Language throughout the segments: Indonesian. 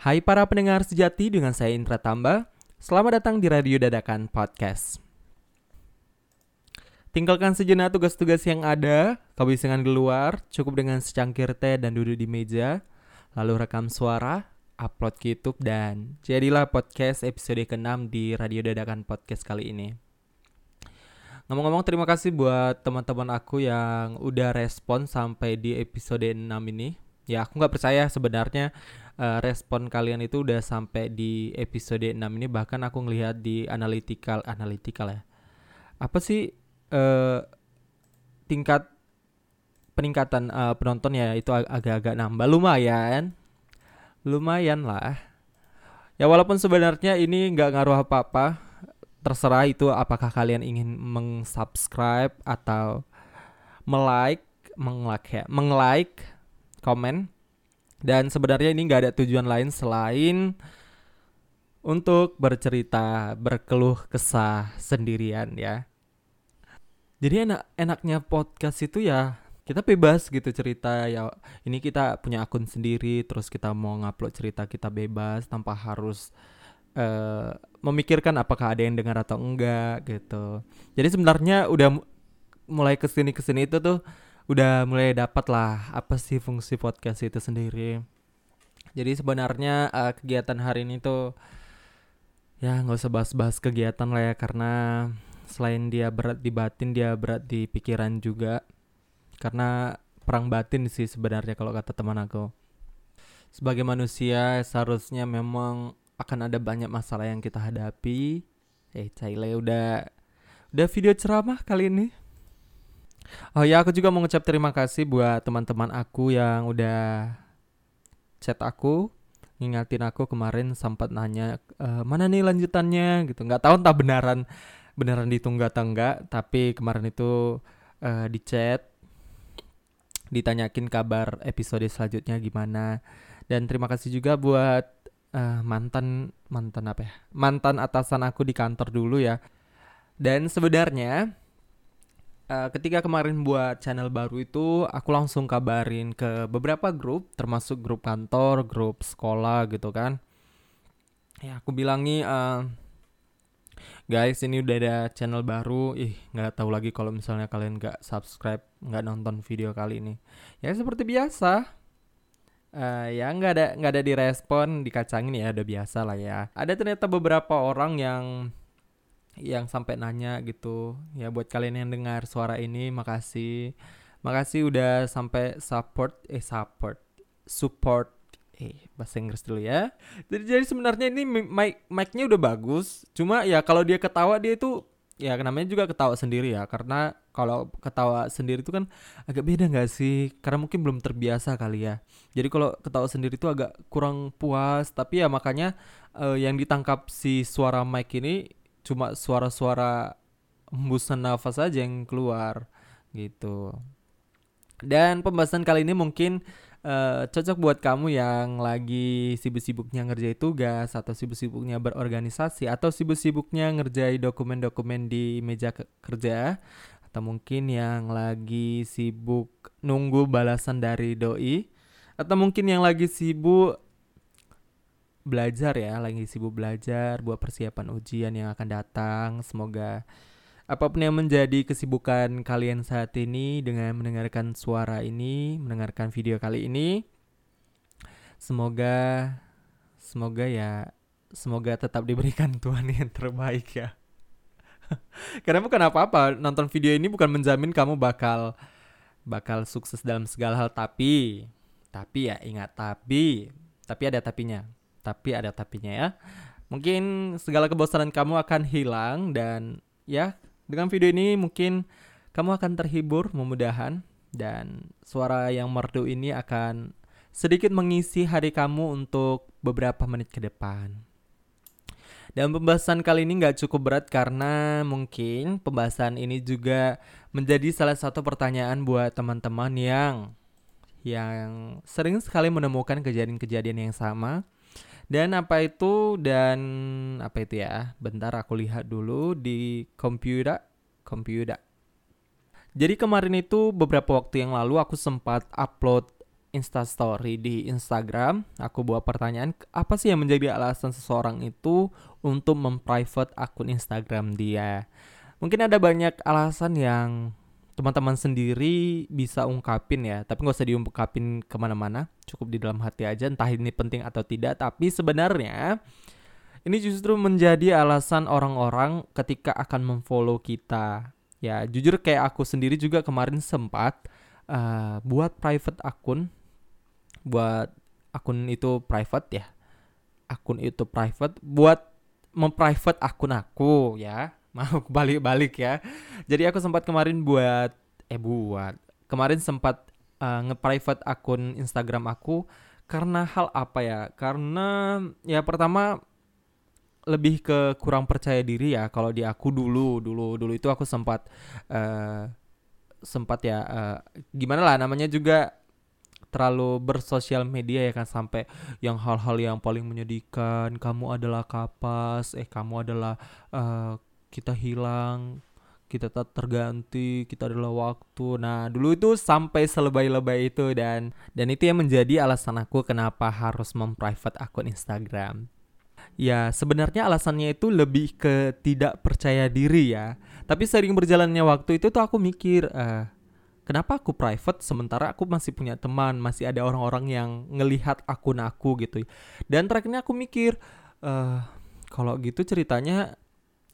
Hai para pendengar sejati dengan saya Indra Tamba. Selamat datang di Radio Dadakan Podcast. Tinggalkan sejenak tugas-tugas yang ada, kebisingan luar, cukup dengan secangkir teh dan duduk di meja, lalu rekam suara, upload ke YouTube dan jadilah podcast episode ke-6 di Radio Dadakan Podcast kali ini. Ngomong-ngomong terima kasih buat teman-teman aku yang udah respon sampai di episode 6 ini. Ya aku nggak percaya sebenarnya uh, respon kalian itu udah sampai di episode 6 ini bahkan aku ngelihat di analytical analytical ya. Apa sih uh, tingkat peningkatan uh, penonton ya itu ag agak-agak nambah lumayan. Lumayan lah. Ya walaupun sebenarnya ini nggak ngaruh apa-apa. Terserah itu apakah kalian ingin meng-subscribe atau melike, meng-like ya, meng-like, komen dan sebenarnya ini nggak ada tujuan lain selain untuk bercerita, berkeluh kesah sendirian ya. Jadi enak enaknya podcast itu ya kita bebas gitu cerita ya. Ini kita punya akun sendiri, terus kita mau ngupload cerita kita bebas tanpa harus uh, memikirkan apakah ada yang dengar atau enggak gitu. Jadi sebenarnya udah mulai ke sini ke sini itu tuh udah mulai dapat lah apa sih fungsi podcast itu sendiri. Jadi sebenarnya uh, kegiatan hari ini tuh ya nggak usah bahas-bahas kegiatan lah ya karena selain dia berat di batin dia berat di pikiran juga karena perang batin sih sebenarnya kalau kata teman aku. Sebagai manusia seharusnya memang akan ada banyak masalah yang kita hadapi. Eh, Caile udah udah video ceramah kali ini. Oh ya, aku juga mau ngucap terima kasih buat teman-teman aku yang udah chat aku, ngingatin aku kemarin sempat nanya e, mana nih lanjutannya gitu. Nggak tahu entah beneran beneran ditunggu atau enggak, tapi kemarin itu uh, di chat ditanyakin kabar episode selanjutnya gimana. Dan terima kasih juga buat uh, mantan mantan apa ya? Mantan atasan aku di kantor dulu ya. Dan sebenarnya uh, ketika kemarin buat channel baru itu aku langsung kabarin ke beberapa grup termasuk grup kantor, grup sekolah gitu kan. Ya aku bilang nih uh, guys ini udah ada channel baru, ih nggak tahu lagi kalau misalnya kalian nggak subscribe, nggak nonton video kali ini. Ya seperti biasa. Uh, ya nggak ada nggak ada direspon dikacangin ya udah biasa lah ya ada ternyata beberapa orang yang yang sampai nanya gitu. Ya buat kalian yang dengar suara ini makasih. Makasih udah sampai support eh support support eh bahasa Inggris dulu ya. Jadi jadi sebenarnya ini mic mic-nya udah bagus. Cuma ya kalau dia ketawa dia itu ya namanya juga ketawa sendiri ya. Karena kalau ketawa sendiri itu kan agak beda nggak sih? Karena mungkin belum terbiasa kali ya. Jadi kalau ketawa sendiri itu agak kurang puas. Tapi ya makanya uh, yang ditangkap si suara mic ini cuma suara-suara hembusan nafas aja yang keluar gitu. Dan pembahasan kali ini mungkin uh, cocok buat kamu yang lagi sibuk-sibuknya ngerjain tugas atau sibuk-sibuknya berorganisasi atau sibuk-sibuknya ngerjain dokumen-dokumen di meja kerja atau mungkin yang lagi sibuk nunggu balasan dari doi atau mungkin yang lagi sibuk belajar ya, lagi sibuk belajar buat persiapan ujian yang akan datang. Semoga apa pun yang menjadi kesibukan kalian saat ini dengan mendengarkan suara ini, mendengarkan video kali ini, semoga semoga ya semoga tetap diberikan Tuhan yang terbaik ya. Karena bukan apa-apa, nonton video ini bukan menjamin kamu bakal bakal sukses dalam segala hal tapi tapi ya ingat tapi tapi ada tapinya tapi ada tapinya ya. Mungkin segala kebosanan kamu akan hilang dan ya dengan video ini mungkin kamu akan terhibur memudahan dan suara yang merdu ini akan sedikit mengisi hari kamu untuk beberapa menit ke depan. Dan pembahasan kali ini nggak cukup berat karena mungkin pembahasan ini juga menjadi salah satu pertanyaan buat teman-teman yang yang sering sekali menemukan kejadian-kejadian yang sama dan apa itu dan apa itu ya? Bentar aku lihat dulu di komputer komputer. Jadi kemarin itu beberapa waktu yang lalu aku sempat upload instastory di Instagram aku buat pertanyaan apa sih yang menjadi alasan seseorang itu untuk memprivate akun Instagram dia mungkin ada banyak alasan yang teman-teman sendiri bisa ungkapin ya. Tapi nggak usah diungkapin ke mana-mana. Cukup di dalam hati aja entah ini penting atau tidak. Tapi sebenarnya ini justru menjadi alasan orang-orang ketika akan memfollow kita. Ya jujur kayak aku sendiri juga kemarin sempat uh, buat private akun. Buat akun itu private ya. Akun itu private. Buat memprivate akun aku ya mau balik-balik ya. Jadi aku sempat kemarin buat eh buat kemarin sempat uh, nge-private akun Instagram aku karena hal apa ya? Karena ya pertama lebih ke kurang percaya diri ya kalau di aku dulu dulu dulu itu aku sempat uh, sempat ya uh, gimana lah namanya juga terlalu bersosial media ya kan sampai yang hal-hal yang paling menyedihkan kamu adalah kapas eh kamu adalah uh, kita hilang kita tak terganti kita adalah waktu. Nah dulu itu sampai selebay-lebay itu dan dan itu yang menjadi alasan aku kenapa harus memprivate akun Instagram. Ya sebenarnya alasannya itu lebih ke tidak percaya diri ya. Tapi sering berjalannya waktu itu tuh aku mikir uh, kenapa aku private sementara aku masih punya teman masih ada orang-orang yang ngelihat akun aku gitu. Dan terakhirnya aku mikir uh, kalau gitu ceritanya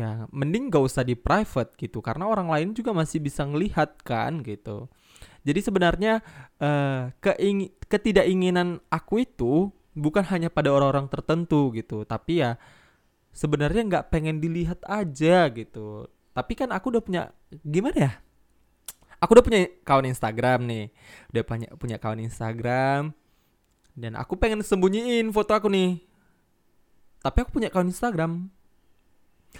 ya mending gak usah di private gitu karena orang lain juga masih bisa ngelihat kan gitu. Jadi sebenarnya uh, keing ketidakinginan aku itu bukan hanya pada orang-orang tertentu gitu tapi ya sebenarnya nggak pengen dilihat aja gitu. Tapi kan aku udah punya gimana ya? Aku udah punya kawan Instagram nih udah punya punya kawan Instagram dan aku pengen sembunyiin foto aku nih. Tapi aku punya kawan Instagram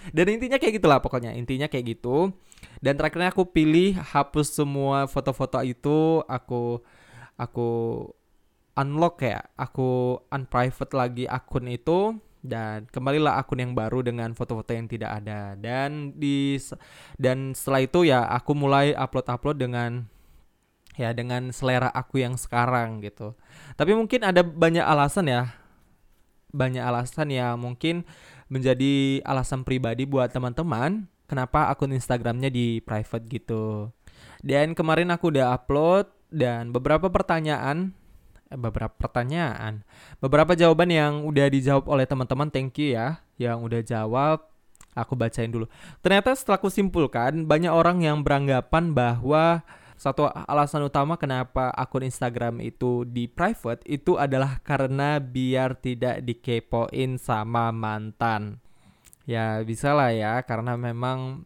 dan intinya kayak gitulah pokoknya intinya kayak gitu. Dan terakhirnya aku pilih hapus semua foto-foto itu aku aku unlock ya aku unprivate lagi akun itu. Dan kembalilah akun yang baru dengan foto-foto yang tidak ada. Dan di dan setelah itu ya aku mulai upload-upload dengan ya dengan selera aku yang sekarang gitu. Tapi mungkin ada banyak alasan ya banyak alasan ya mungkin menjadi alasan pribadi buat teman-teman kenapa akun Instagramnya di private gitu. Dan kemarin aku udah upload dan beberapa pertanyaan eh, beberapa pertanyaan, beberapa jawaban yang udah dijawab oleh teman-teman, thank you ya yang udah jawab. Aku bacain dulu. Ternyata setelah aku simpulkan, banyak orang yang beranggapan bahwa satu alasan utama kenapa akun Instagram itu di private itu adalah karena biar tidak dikepoin sama mantan. Ya bisa lah ya karena memang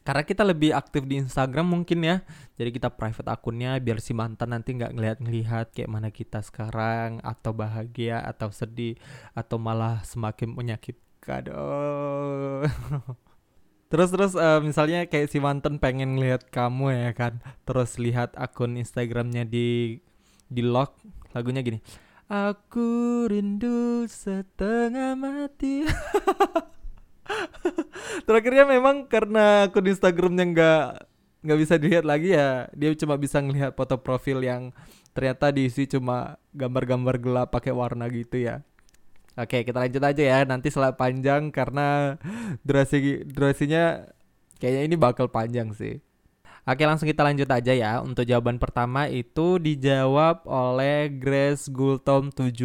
karena kita lebih aktif di Instagram mungkin ya jadi kita private akunnya biar si mantan nanti nggak ngelihat-ngelihat kayak mana kita sekarang atau bahagia atau sedih atau malah semakin menyakitkan oh. Terus terus uh, misalnya kayak si mantan pengen lihat kamu ya kan, terus lihat akun Instagramnya di di lock lagunya gini. Aku rindu setengah mati. Terakhirnya memang karena akun Instagramnya nggak nggak bisa dilihat lagi ya, dia cuma bisa ngelihat foto profil yang ternyata diisi cuma gambar-gambar gelap pakai warna gitu ya. Oke, kita lanjut aja ya. Nanti setelah panjang karena durasi durasinya kayaknya ini bakal panjang sih. Oke, langsung kita lanjut aja ya. Untuk jawaban pertama itu dijawab oleh Grace Gultom 17.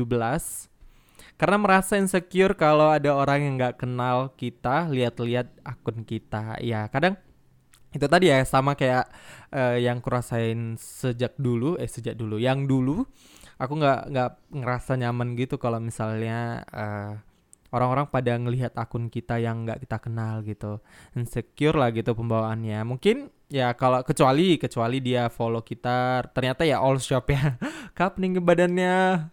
Karena merasa insecure kalau ada orang yang nggak kenal kita, lihat-lihat akun kita. Ya, kadang itu tadi ya sama kayak uh, yang kurasain sejak dulu, eh sejak dulu, yang dulu aku nggak nggak ngerasa nyaman gitu kalau misalnya uh, orang-orang pada ngelihat akun kita yang nggak kita kenal gitu. Insecure lah gitu pembawaannya. Mungkin ya kalau kecuali kecuali dia follow kita ternyata ya all shop ya. Kapning badannya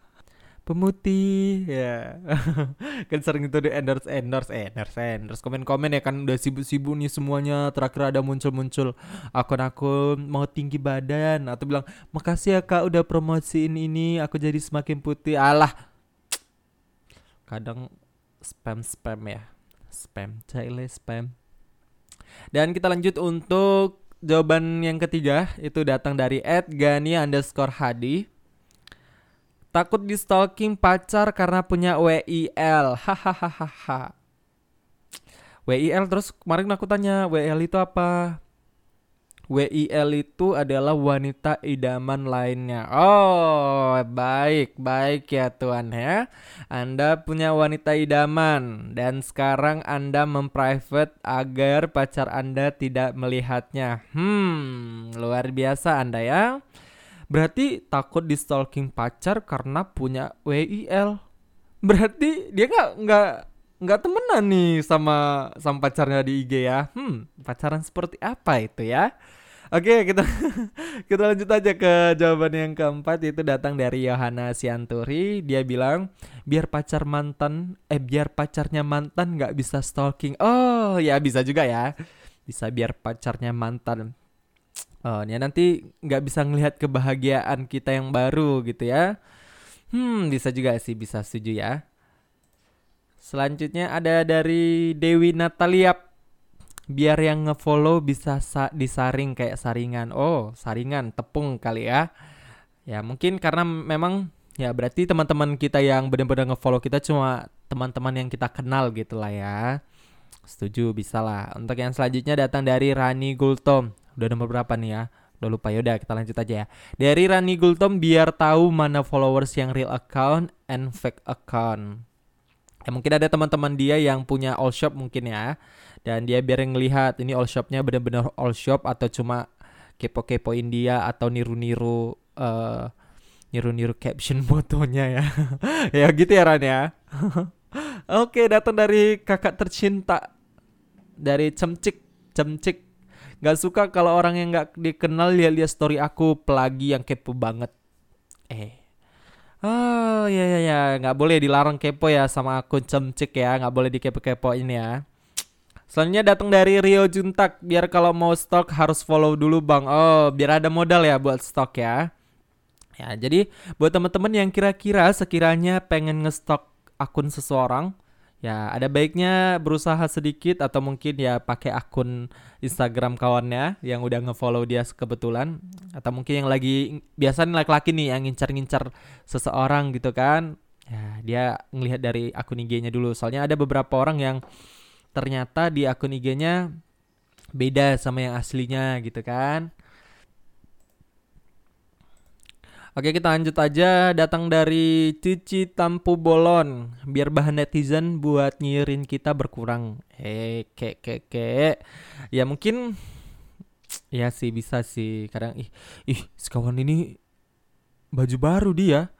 pemutih ya. Kan sering itu di endorse endorse eh, endorse endorse. Komen komen ya kan udah sibuk-sibuk nih semuanya. Terakhir ada muncul-muncul akun-akun mau tinggi badan. Atau bilang makasih ya kak udah promosiin ini. Aku jadi semakin putih. Alah. Kadang spam spam ya. Spam cile spam. Dan kita lanjut untuk jawaban yang ketiga. Itu datang dari @gani underscore hadi Takut di stalking pacar karena punya WIL. Hahaha. WIL terus kemarin aku tanya WIL itu apa? WIL itu adalah wanita idaman lainnya. Oh, baik, baik ya Tuhan ya. Anda punya wanita idaman dan sekarang Anda memprivate agar pacar Anda tidak melihatnya. Hmm, luar biasa Anda ya. Berarti takut di stalking pacar karena punya WIL. Berarti dia nggak nggak nggak temenan nih sama sama pacarnya di IG ya. Hmm, pacaran seperti apa itu ya? Oke, kita kita lanjut aja ke jawaban yang keempat itu datang dari Yohana Sianturi. Dia bilang, biar pacar mantan, eh biar pacarnya mantan nggak bisa stalking. Oh, ya bisa juga ya. Bisa biar pacarnya mantan. Oh, ya nanti nggak bisa ngelihat kebahagiaan kita yang baru gitu ya. Hmm, bisa juga sih, bisa setuju ya. Selanjutnya ada dari Dewi Natalia biar yang ngefollow bisa sa disaring kayak saringan. Oh, saringan tepung kali ya. Ya, mungkin karena memang ya berarti teman-teman kita yang benar-benar ngefollow kita cuma teman-teman yang kita kenal gitu lah ya. Setuju, bisa lah. Untuk yang selanjutnya datang dari Rani Gultom. Udah nomor berapa nih ya? Udah lupa yaudah kita lanjut aja ya. Dari Rani Gultom biar tahu mana followers yang real account and fake account. Ya mungkin ada teman-teman dia yang punya all shop mungkin ya dan dia biar ngelihat ini all shopnya benar-benar all shop atau cuma kepo-kepoin dia atau niru-niru uh, niru-niru caption fotonya ya ya gitu ya Ran ya oke datang dari kakak tercinta dari cemcik cemcik Gak suka kalau orang yang gak dikenal lihat-lihat story aku pelagi yang kepo banget eh Oh ya ya ya nggak boleh dilarang kepo ya sama akun cemcik ya nggak boleh dikepo-kepoin ya Selanjutnya datang dari Rio Juntak. Biar kalau mau stok harus follow dulu bang. Oh, biar ada modal ya buat stok ya. Ya, jadi buat teman-teman yang kira-kira sekiranya pengen ngestok akun seseorang, ya ada baiknya berusaha sedikit atau mungkin ya pakai akun Instagram kawannya yang udah ngefollow dia kebetulan atau mungkin yang lagi biasanya laki-laki nih yang ngincar-ngincar seseorang gitu kan. Ya, dia ngelihat dari akun IG-nya dulu. Soalnya ada beberapa orang yang ternyata di akun IG-nya beda sama yang aslinya gitu kan. Oke kita lanjut aja. Datang dari Cici Tampu Bolon. Biar bahan netizen buat nyirin kita berkurang. Eh kek kek. Ya mungkin ya sih bisa sih. Kadang ih ih sekawan ini baju baru dia.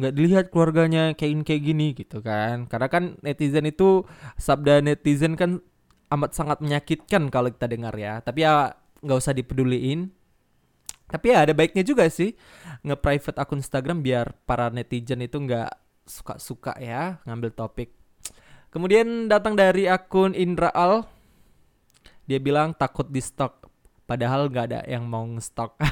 Nggak dilihat keluarganya kayak kayak gini gitu kan. Karena kan netizen itu sabda netizen kan amat sangat menyakitkan kalau kita dengar ya. Tapi ya nggak usah dipeduliin tapi ya ada baiknya juga sih nge-private akun Instagram biar para netizen itu nggak suka-suka ya ngambil topik. Kemudian datang dari akun Indra Al. Dia bilang takut di stok padahal nggak ada yang mau nge-stok.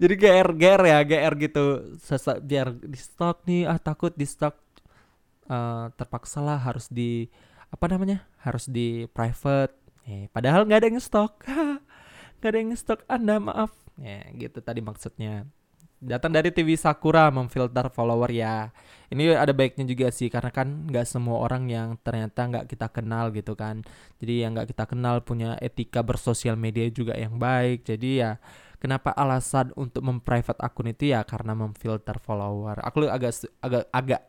Jadi GR GR ya GR gitu. Sesa, biar di stok nih ah takut di stok. Uh, terpaksa lah harus di apa namanya harus di private eh, padahal nggak ada yang stok nggak ada yang stok anda maaf. Ya gitu tadi maksudnya. Datang dari TV Sakura memfilter follower ya. Ini ada baiknya juga sih karena kan nggak semua orang yang ternyata nggak kita kenal gitu kan. Jadi yang nggak kita kenal punya etika bersosial media juga yang baik. Jadi ya Kenapa alasan untuk memprivate akun itu ya karena memfilter follower. Aku agak agak agak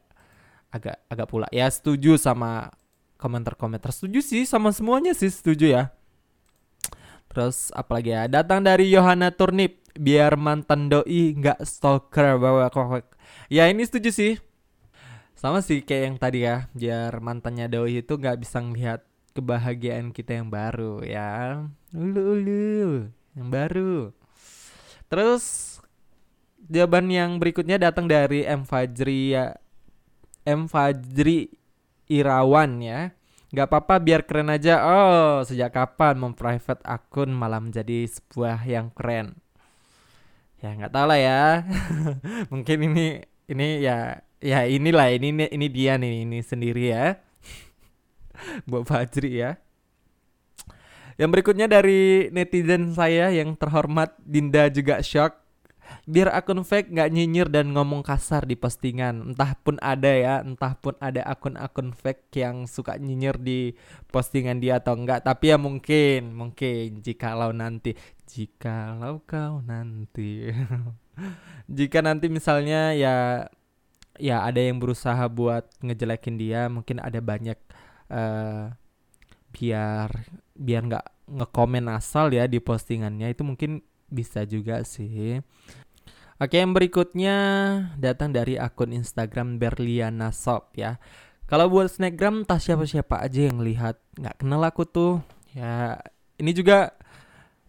agak agak pula. Ya setuju sama komentar-komentar. Setuju sih sama semuanya sih setuju ya. Terus apalagi ya datang dari Yohana Turnip biar mantan doi nggak stalker bawa kok. Ya ini setuju sih. Sama sih kayak yang tadi ya, biar mantannya doi itu nggak bisa ngelihat kebahagiaan kita yang baru ya. Ulu ulu yang baru. Terus jawaban yang berikutnya datang dari M Fajri ya M Fajri Irawan ya. Gak apa-apa biar keren aja. Oh, sejak kapan memprivate akun malah menjadi sebuah yang keren? Ya nggak tahu lah ya. Mungkin ini ini ya ya inilah ini ini dia nih ini sendiri ya. Buat Fajri ya. Yang berikutnya dari netizen saya yang terhormat Dinda juga shock. Biar akun fake nggak nyinyir dan ngomong kasar di postingan. Entah pun ada ya entah pun ada akun-akun fake yang suka nyinyir di postingan dia atau enggak tapi ya mungkin mungkin. Jikalau nanti jikalau kau nanti. Jika nanti misalnya ya ya ada yang berusaha buat ngejelekin dia mungkin ada banyak uh, biar biar nggak ngekomen asal ya di postingannya. Itu mungkin bisa juga sih Oke, yang berikutnya datang dari akun Instagram Berliana Shop ya. Kalau buat snapgram tak siapa-siapa aja yang lihat nggak kenal aku tuh. Ya, ini juga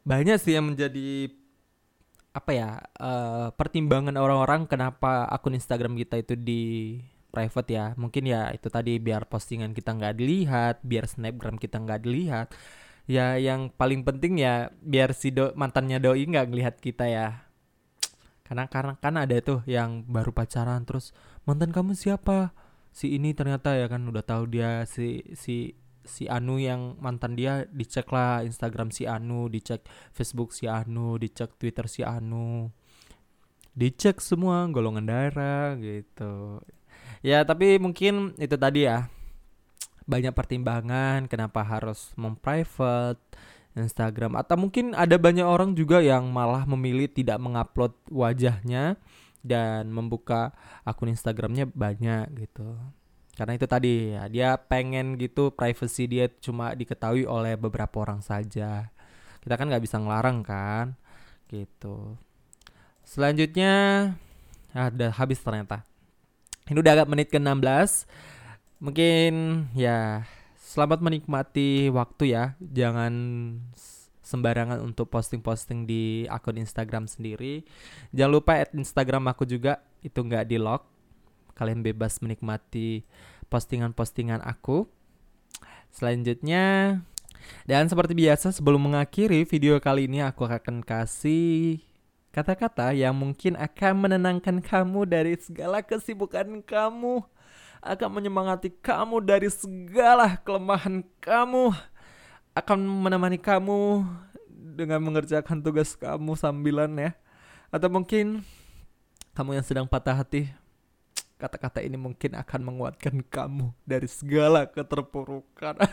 banyak sih yang menjadi apa ya uh, pertimbangan orang-orang kenapa akun Instagram kita itu di private ya. Mungkin ya itu tadi biar postingan kita nggak dilihat, biar snapgram kita nggak dilihat. Ya yang paling penting ya biar si do mantannya doi nggak ngelihat kita ya karena karena kan ada tuh yang baru pacaran terus mantan kamu siapa? Si ini ternyata ya kan udah tahu dia si si si Anu yang mantan dia dicek lah Instagram si Anu dicek Facebook si Anu dicek Twitter si Anu. Dicek semua golongan darah gitu. Ya tapi mungkin itu tadi ya. Banyak pertimbangan kenapa harus memprivate Instagram. Atau mungkin ada banyak orang juga yang malah memilih tidak mengupload wajahnya dan membuka akun Instagramnya banyak gitu. Karena itu tadi ya dia pengen gitu privacy dia cuma diketahui oleh beberapa orang saja. Kita kan nggak bisa ngelarang kan gitu. Selanjutnya ada habis ternyata. Ini udah agak menit ke 16 mungkin ya Selamat menikmati waktu ya. Jangan sembarangan untuk posting-posting di akun Instagram sendiri. Jangan lupa add Instagram aku juga itu nggak di lock. Kalian bebas menikmati postingan-postingan aku. Selanjutnya dan seperti biasa sebelum mengakhiri video kali ini aku akan kasih kata-kata yang mungkin akan menenangkan kamu dari segala kesibukan kamu akan menyemangati kamu dari segala kelemahan kamu, akan menemani kamu dengan mengerjakan tugas kamu sambilan ya. Atau mungkin kamu yang sedang patah hati, kata-kata ini mungkin akan menguatkan kamu dari segala keterpurukan.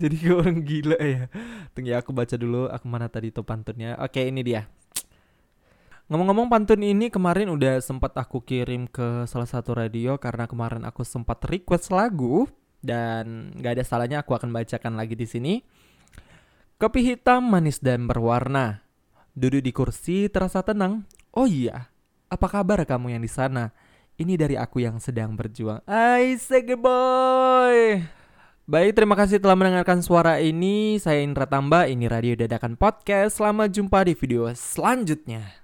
Jadi orang gila ya. Tunggu ya aku baca dulu aku mana tadi tuh pantunnya. Oke, ini dia. Ngomong-ngomong pantun ini kemarin udah sempat aku kirim ke salah satu radio karena kemarin aku sempat request lagu dan gak ada salahnya aku akan bacakan lagi di sini. Kopi hitam manis dan berwarna. Duduk di kursi terasa tenang. Oh iya, apa kabar kamu yang di sana? Ini dari aku yang sedang berjuang. I say boy. Baik, terima kasih telah mendengarkan suara ini. Saya Indra Tamba, ini Radio Dadakan Podcast. Selamat jumpa di video selanjutnya.